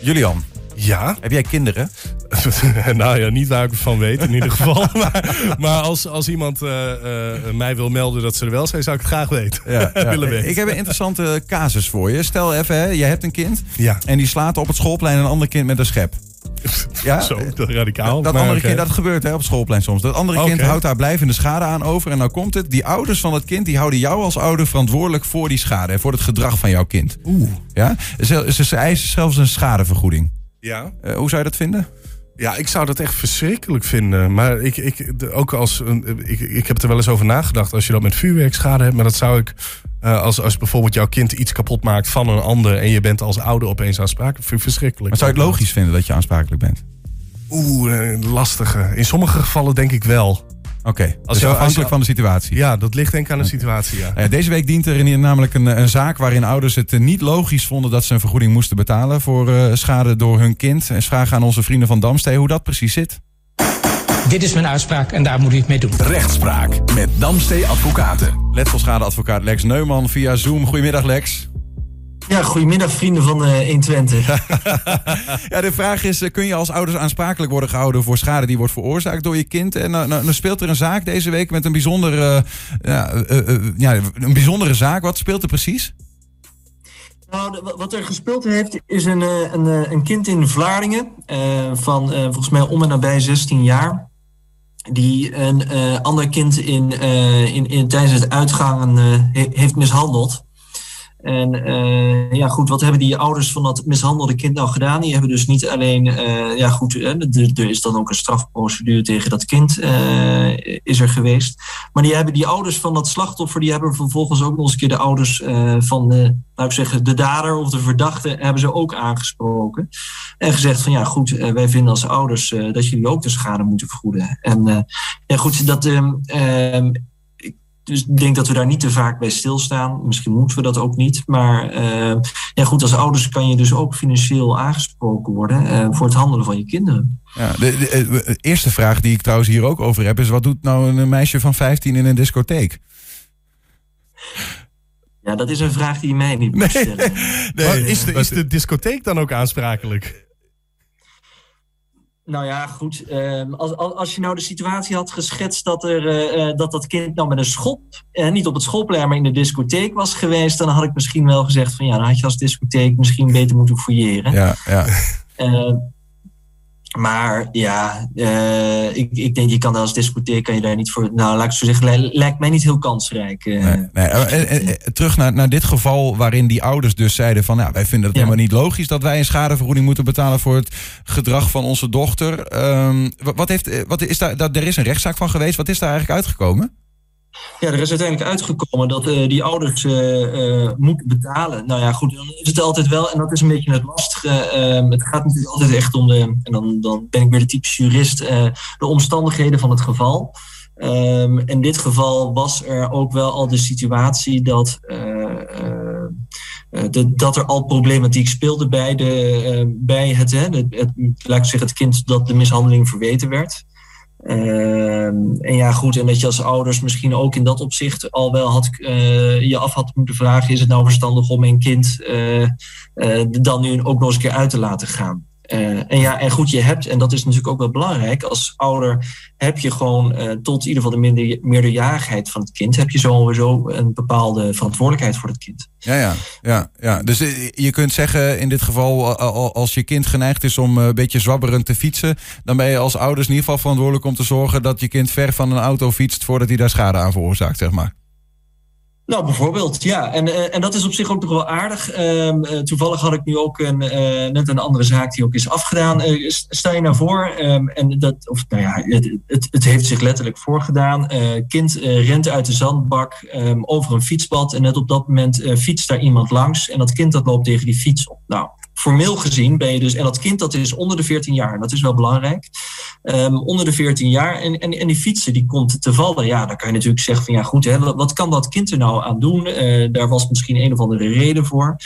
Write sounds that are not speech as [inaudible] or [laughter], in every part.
Julian, Ja, heb jij kinderen? [laughs] nou ja, niet waar ik van weet in ieder geval. [laughs] maar maar als, als iemand eh, eh, mij wil melden dat ze er wel zijn, zou ik het graag weten. [laughs] willen weten. Ik heb een interessante casus voor je. Stel even, hè, jij hebt een kind Ja. en die slaat op het schoolplein een ander kind met een schep. [laughs] Ja, Zo, dat radicaal. Dat maar andere kind, dat gebeurt hè, op het schoolplein soms. Dat andere kind houdt daar blijvende schade aan over. En nou komt het, die ouders van het kind, die houden jou als ouder verantwoordelijk voor die schade. En voor het gedrag van jouw kind. Oeh. Ja? Ze, ze, ze eisen zelfs een schadevergoeding. Ja. Eh, hoe zou je dat vinden? Ja, ik zou dat echt verschrikkelijk vinden. Maar ik, ik, ook als, een- ik, ik heb er wel eens over nagedacht. Als je dat met vuurwerkschade hebt. Maar dat zou ik, eh, als, als bijvoorbeeld jouw kind iets kapot maakt van een ander. En je bent als ouder opeens aansprakelijk. Vind ik verschrikkelijk. Maar zou je het logisch vinden dat je aansprakelijk bent? Oeh, eh, lastige. In sommige gevallen denk ik wel. Oké, Als dus je- als je- afhankelijk van de situatie. Ja, dat ligt denk ik aan de situatie, ja. Eh, Deze week dient er in- namelijk een, een zaak waarin ouders het eh, niet logisch vonden dat ze een vergoeding moesten betalen voor eh, schade door hun kind. En vragen aan onze vrienden van Damstee hoe dat precies zit. Dit is mijn uitspraak en daar moet u het mee doen. Rechtspraak met Damstee Advocaten. Letselschadeadvocaat Lex Neumann via Zoom. Goedemiddag Lex. Ja, goedemiddag vrienden van eh 120. [laughs] Ja, de vraag is, eh, kun je als ouders aansprakelijk worden gehouden voor schade die wordt veroorzaakt door je kind? En nou, nou, nou speelt er een zaak deze week met een bijzondere, eh, ja, ja, een bijzondere zaak. Wat speelt er precies? nou, wat er gespeeld heeft is een, een, een kind in Vlaardingen van volgens mij om en nabij 16 jaar. Die een ander kind in, in, in, tijdens het uitgaan he- heeft mishandeld. En eh, ja, goed, wat hebben die ouders van dat mishandelde kind nou gedaan? Die hebben dus niet alleen, eh, ja goed, er, is dan ook een strafprocedure tegen dat kind eh, is er geweest. Maar die hebben die ouders van dat slachtoffer, die hebben vervolgens ook nog eens een keer de ouders van de, laat ik zeggen, de dader of de verdachte, hebben ze ook aangesproken. En gezegd van ja, goed, wij vinden als ouders dat jullie ook de schade moeten vergoeden. En ja, goed, dat. ik dus ik denk dat we daar niet te vaak bij stilstaan. Misschien moeten we dat ook niet. Maar eh, ja, goed, als ouders kan je dus ook financieel aangesproken worden eh, voor het handelen van je kinderen. Ja, de, de, eh, eerste vraag die ik trouwens hier ook over heb is: wat doet nou een meisje van 15 in een discotheek? Ja, dat is een vraag die je mij niet moet stellen. [laughs] Is, de, is de discotheek dan ook aansprakelijk? Nou ja, goed. ehm, als, als, je nou de situatie had geschetst dat, er, eh, eh, dat dat kind nou met een schop, eh, niet op het schoolplein, maar in de discotheek was geweest, dan had ik misschien wel gezegd van ja, dan had je als discotheek misschien beter moeten fouilleren. Ja, ja. Maar ja, eh, ik, ik denk je kan als discotheek kan je daar niet voor. Nou, laat ik zo zeggen, li- lijkt mij niet heel kansrijk. eh. Nee, nee. eh, terug naar, naar dit geval waarin die ouders dus zeiden van... Nou, wij vinden het Ja. helemaal niet logisch dat wij een schadevergoeding moeten betalen... voor het gedrag van onze dochter. Ehm, wat, wat heeft, wat is daar, dat, er is een rechtszaak van geweest. Wat is daar eigenlijk uitgekomen? Ja, er is uiteindelijk uitgekomen dat eh, die ouders eh, eh, moeten betalen. Nou ja, goed, dan is het altijd wel, en dat is een beetje het lastige. ehm, het gaat natuurlijk altijd echt om de, en dan, dan ben ik weer de typische jurist, de omstandigheden van het geval. Ehm, in dit geval was er ook wel al de situatie dat, de- dat er al problematiek speelde bij, de, bij het, hè, het, het, laat ik zeggen, het kind dat de mishandeling verweten werd. Ehm, en ja, goed, en dat je als ouders misschien ook in dat opzicht al wel had, eh, je af had moeten vragen: is het nou verstandig om mijn kind eh, dan nu ook nog eens een keer uit te laten gaan? Eh, en ja, en goed, je hebt, en dat is natuurlijk ook wel belangrijk, als ouder heb je gewoon eh, tot in ieder geval de minder, meerderjarigheid van het kind, heb je sowieso een bepaalde verantwoordelijkheid voor het kind. Ja, ja, ja, ja. Dus eh, je kunt zeggen in dit geval, al- als je kind geneigd is om een beetje zwabberend te fietsen, dan ben je als ouders in ieder geval verantwoordelijk om te zorgen dat je kind ver van een auto fietst voordat hij daar schade aan veroorzaakt, zeg maar. Nou, bijvoorbeeld, ja. En, eh, en dat is op zich ook nog wel aardig. Ehm, eh, toevallig had ik nu ook een, eh, net een andere zaak die ook is afgedaan. S- stel je nou voor, ehm, en dat, of nou ja, het, het, heeft zich letterlijk voorgedaan. Kind rent uit de zandbak ehm, over een fietspad. En net op dat moment fietst daar iemand langs. En dat kind dat loopt tegen die fiets op. Nou, formeel gezien ben je dus, en dat kind dat is onder de 14 jaar, dat is wel belangrijk. ehm, onder de 14 jaar en, en, en die fietsen die komt te vallen. Ja, dan kan je natuurlijk zeggen van ja goed, hè, wat, kan dat kind er nou aan doen? Uh, daar was misschien een of andere reden voor.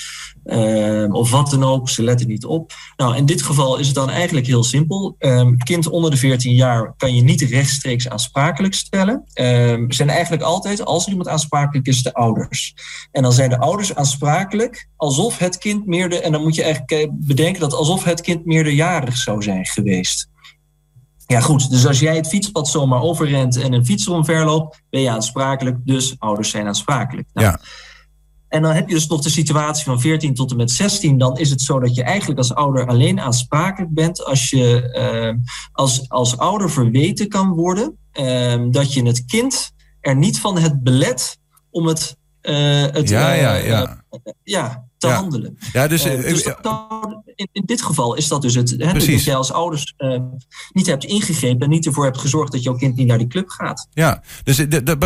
Ehm, of wat dan ook, ze letten niet op. Nou, in dit geval is het dan eigenlijk heel simpel. Um, kind onder de 14 jaar kan je niet rechtstreeks aansprakelijk stellen. Um, zijn eigenlijk altijd, als er iemand aansprakelijk is, de ouders. En dan zijn de ouders aansprakelijk alsof het kind meerder, en dan moet je eigenlijk eh, bedenken dat alsof het kind meerderjarig zou zijn geweest. Ja, goed. Dus als jij het fietspad zomaar overrent en een fietser omverloopt, ben je aansprakelijk. Dus ouders zijn aansprakelijk. Nou, Ja. En dan heb je dus nog de situatie van 14 tot en met 16. Dan is het zo dat je eigenlijk als ouder alleen aansprakelijk bent als je eh, als, als ouder verweten kan worden eh, dat je het kind er niet van het belet om het, eh, het Ja, eh, ja, ja. ja, te Ja. handelen. Ja, dus, Eh, dus dat in, in dit geval is dat dus het. Hè, Precies. dat jij als ouders niet hebt ingegrepen en niet ervoor hebt gezorgd dat jouw kind niet naar die club gaat. Ja, dus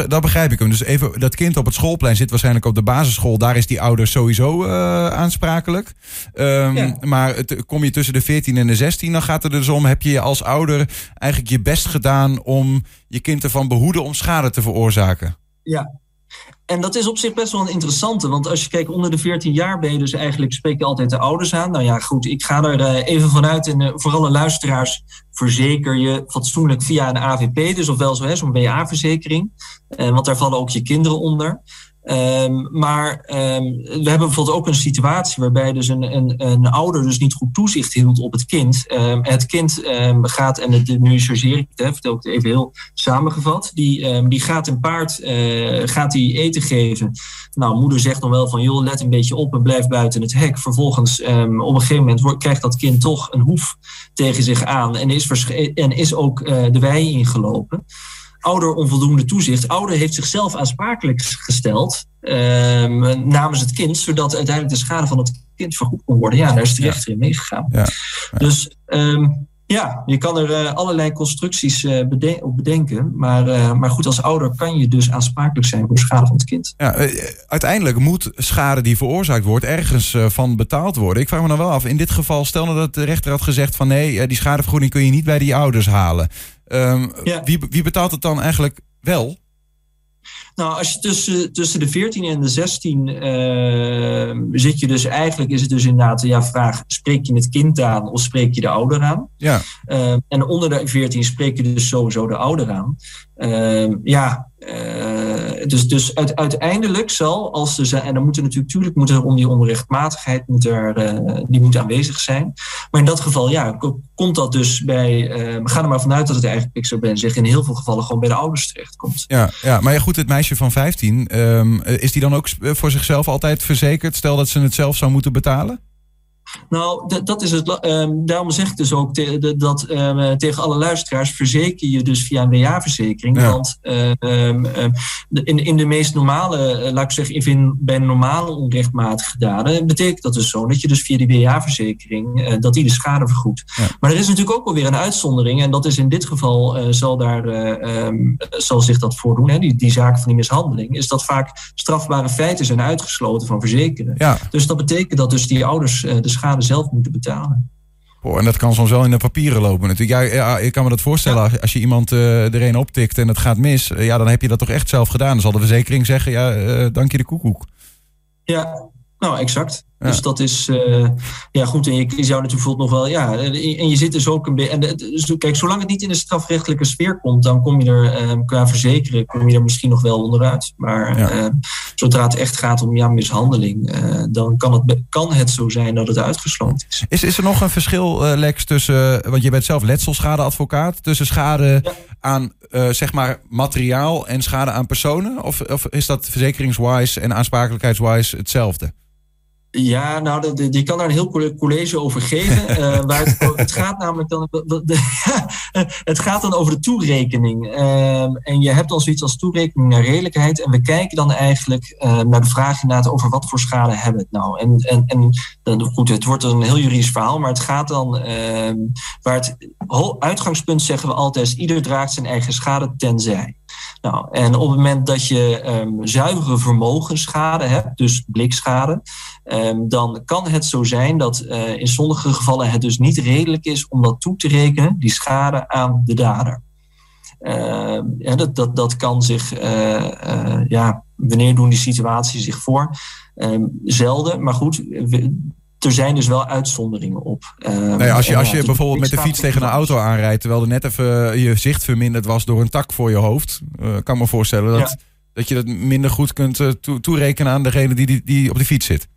dat, begrijp ik hem. Dus even, dat kind op het schoolplein zit waarschijnlijk op de basisschool. Daar is die ouder sowieso aansprakelijk. Ehm, Ja. Maar het, kom je tussen de 14 en de 16, dan gaat het er dus om... heb je als ouder eigenlijk je best gedaan om je kind ervan behoeden om schade te veroorzaken? Ja. En dat is op zich best wel een interessante. Want als je kijkt onder de 14 jaar ben je dus eigenlijk spreek je altijd de ouders aan. Nou ja, goed, ik ga er eh, even vanuit. En eh, voor alle luisteraars verzeker je fatsoenlijk via een AVP. Dus ofwel zo, zo'n BA-verzekering. Eh, want daar vallen ook je kinderen onder. Ehm, maar ehm, we hebben bijvoorbeeld ook een situatie waarbij dus een, een, een ouder dus niet goed toezicht hield op het kind. Ehm, het kind gaat, en het, nu chargeer ik het, hè, vertel ik het even heel samengevat. Die, die gaat een paard eh, gaat die eten geven. Nou, moeder zegt dan wel van joh, let een beetje op en blijf buiten het hek. Vervolgens op een gegeven moment krijgt dat kind toch een hoef tegen zich aan en is, en is ook eh, de wei ingelopen ouder onvoldoende toezicht. Ouder heeft zichzelf aansprakelijk gesteld ehm, namens het kind, zodat uiteindelijk de schade van het kind vergoed kon worden. Ja, daar is de rechter in meegegaan. Dus ehm, ja, je kan er eh, allerlei constructies eh, beden- op bedenken. Maar, eh, maar goed, als ouder kan je dus aansprakelijk zijn voor de schade van het kind. Ja, uiteindelijk moet schade die veroorzaakt wordt ergens van betaald worden. Ik vraag me dan wel af, in dit geval, stel nou dat de rechter had gezegd van nee, die schadevergoeding kun je niet bij die ouders halen. Ehm, Ja. wie, wie betaalt het dan eigenlijk wel? Nou, als je tussen, tussen de 14 en de 16 eh, zit je dus eigenlijk, is het dus inderdaad ja, vraag: spreek je het kind aan of spreek je de ouder aan? Ja, Uh, en onder de 14 spreek je dus sowieso de ouder aan. Uh, ja, uh, dus, dus uit, uiteindelijk zal, als er zijn, en dan moet er natuurlijk, natuurlijk moet om die onrechtmatigheid, moet er, uh, die moet aanwezig zijn. Maar in dat geval, ja, komt dat dus bij, we gaan er maar vanuit dat het eigenlijk, ik zou ben zeggen, in heel veel gevallen gewoon bij de ouders terechtkomt. Ja, ja maar ja, goed, het meisje van 15, um, is die dan ook voor zichzelf altijd verzekerd? Stel dat ze het zelf zou moeten betalen? Nou, dat is het. Um, daarom zeg ik dus ook te, de, dat um, tegen alle luisteraars verzeker je dus via een WA-verzekering. Ja. Want um, in, in de meest normale, uh, laat ik zeggen, in, bij normale onrechtmatige daden, betekent dat dus zo dat je dus via die WA-verzekering uh, dat die de schade vergoedt. Ja. Maar er is natuurlijk ook alweer een uitzondering, en dat is in dit geval uh, zal daar zal zich dat voordoen, hè, die, die zaak van die mishandeling, is dat vaak strafbare feiten zijn uitgesloten van verzekeren. Ja. Dus dat betekent dat dus die ouders de schade zelf moeten betalen. Oh, en dat kan soms wel in de papieren lopen natuurlijk. Ja, ja ik kan me dat voorstellen. Ja. Als je iemand uh, er een optikt en het gaat mis, uh, ja, dan heb je dat toch echt zelf gedaan. Dan zal de verzekering zeggen, ja, uh, dank je de koekoek. Ja, nou exact. Ja. Dus dat is, uh, ja goed, en je, zou natuurlijk bijvoorbeeld nog wel, ja, en je zit dus ook een beetje, dus, kijk, zolang het niet in de strafrechtelijke sfeer komt, dan kom je er uh, qua verzekeren, kom je er misschien nog wel onderuit. Maar ja. uh, zodra het echt gaat om ja, mishandeling, uh, dan kan het, kan het zo zijn dat het uitgesloten is. Is, is er nog een verschil, Lex, tussen, want je bent zelf letselschadeadvocaat, tussen schade ja. aan, zeg maar, materiaal en schade aan personen? Of, of is dat verzekeringswise en aansprakelijkheidswise hetzelfde? Ja, nou, de, die kan daar een heel college over geven. Uh, [laughs] waar het, het, gaat namelijk dan. De, de, [laughs] het gaat dan over de toerekening. Uh, en je hebt dan zoiets als toerekening naar redelijkheid. En we kijken dan eigenlijk uh, naar de vraag inderdaad over wat voor schade hebben we het nou. En, en, en dan, goed, het wordt een heel juridisch verhaal, maar het gaat dan. waar het uitgangspunt zeggen we altijd: ieder draagt zijn eigen schade tenzij. Nou, en op het moment dat je um, zuivere vermogensschade hebt, dus blikschade, um, dan kan het zo zijn dat uh, in sommige gevallen het dus niet redelijk is om dat toe te rekenen, die schade aan de dader. Ja, dat, dat, dat kan zich, uh, uh, ja, wanneer doen die situaties zich voor? zelden, maar goed, er zijn dus wel uitzonderingen op. nee, als je, als je bijvoorbeeld met de fiets tegen een auto aanrijdt, terwijl er net even je zicht verminderd was door een tak voor je hoofd, kan me voorstellen dat, ja. dat je dat minder goed kunt toe, toerekenen aan degene die, die, die op de fiets zit.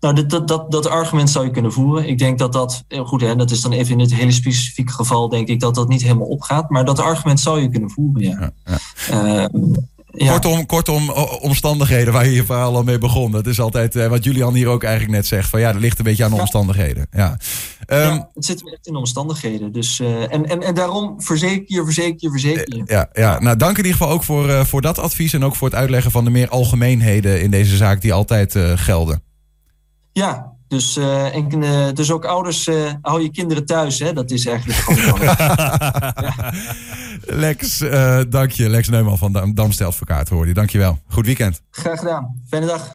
Nou, dat, dat, dat, dat argument zou je kunnen voeren. Ik denk dat dat, goed, hè, dat is dan even in het hele specifieke geval, denk ik dat dat niet helemaal opgaat. Maar dat argument zou je kunnen voeren, ja. ja, ja. Uh, ja. Kortom, kortom, omstandigheden waar je je verhaal al mee begon. Dat is altijd uh, wat Julian hier ook eigenlijk net zegt. Van ja, dat ligt een beetje aan de omstandigheden. Ja. Um, ja, het zit echt in de omstandigheden. Dus, uh, en, en, en daarom verzeker je, verzeker je, verzeker je. Ja, ja. nou dank in ieder geval ook voor, uh, voor dat advies. En ook voor het uitleggen van de meer algemeenheden in deze zaak die altijd gelden. Ja, dus, uh, en, uh, dus ook ouders, uh, hou je kinderen thuis. Hè? Dat is eigenlijk gewoon. [laughs] ja. Lex, dank je. Lex Neumann van Damstel Advocaat hoor je. Dank je wel. Goed weekend. Graag gedaan. Fijne dag.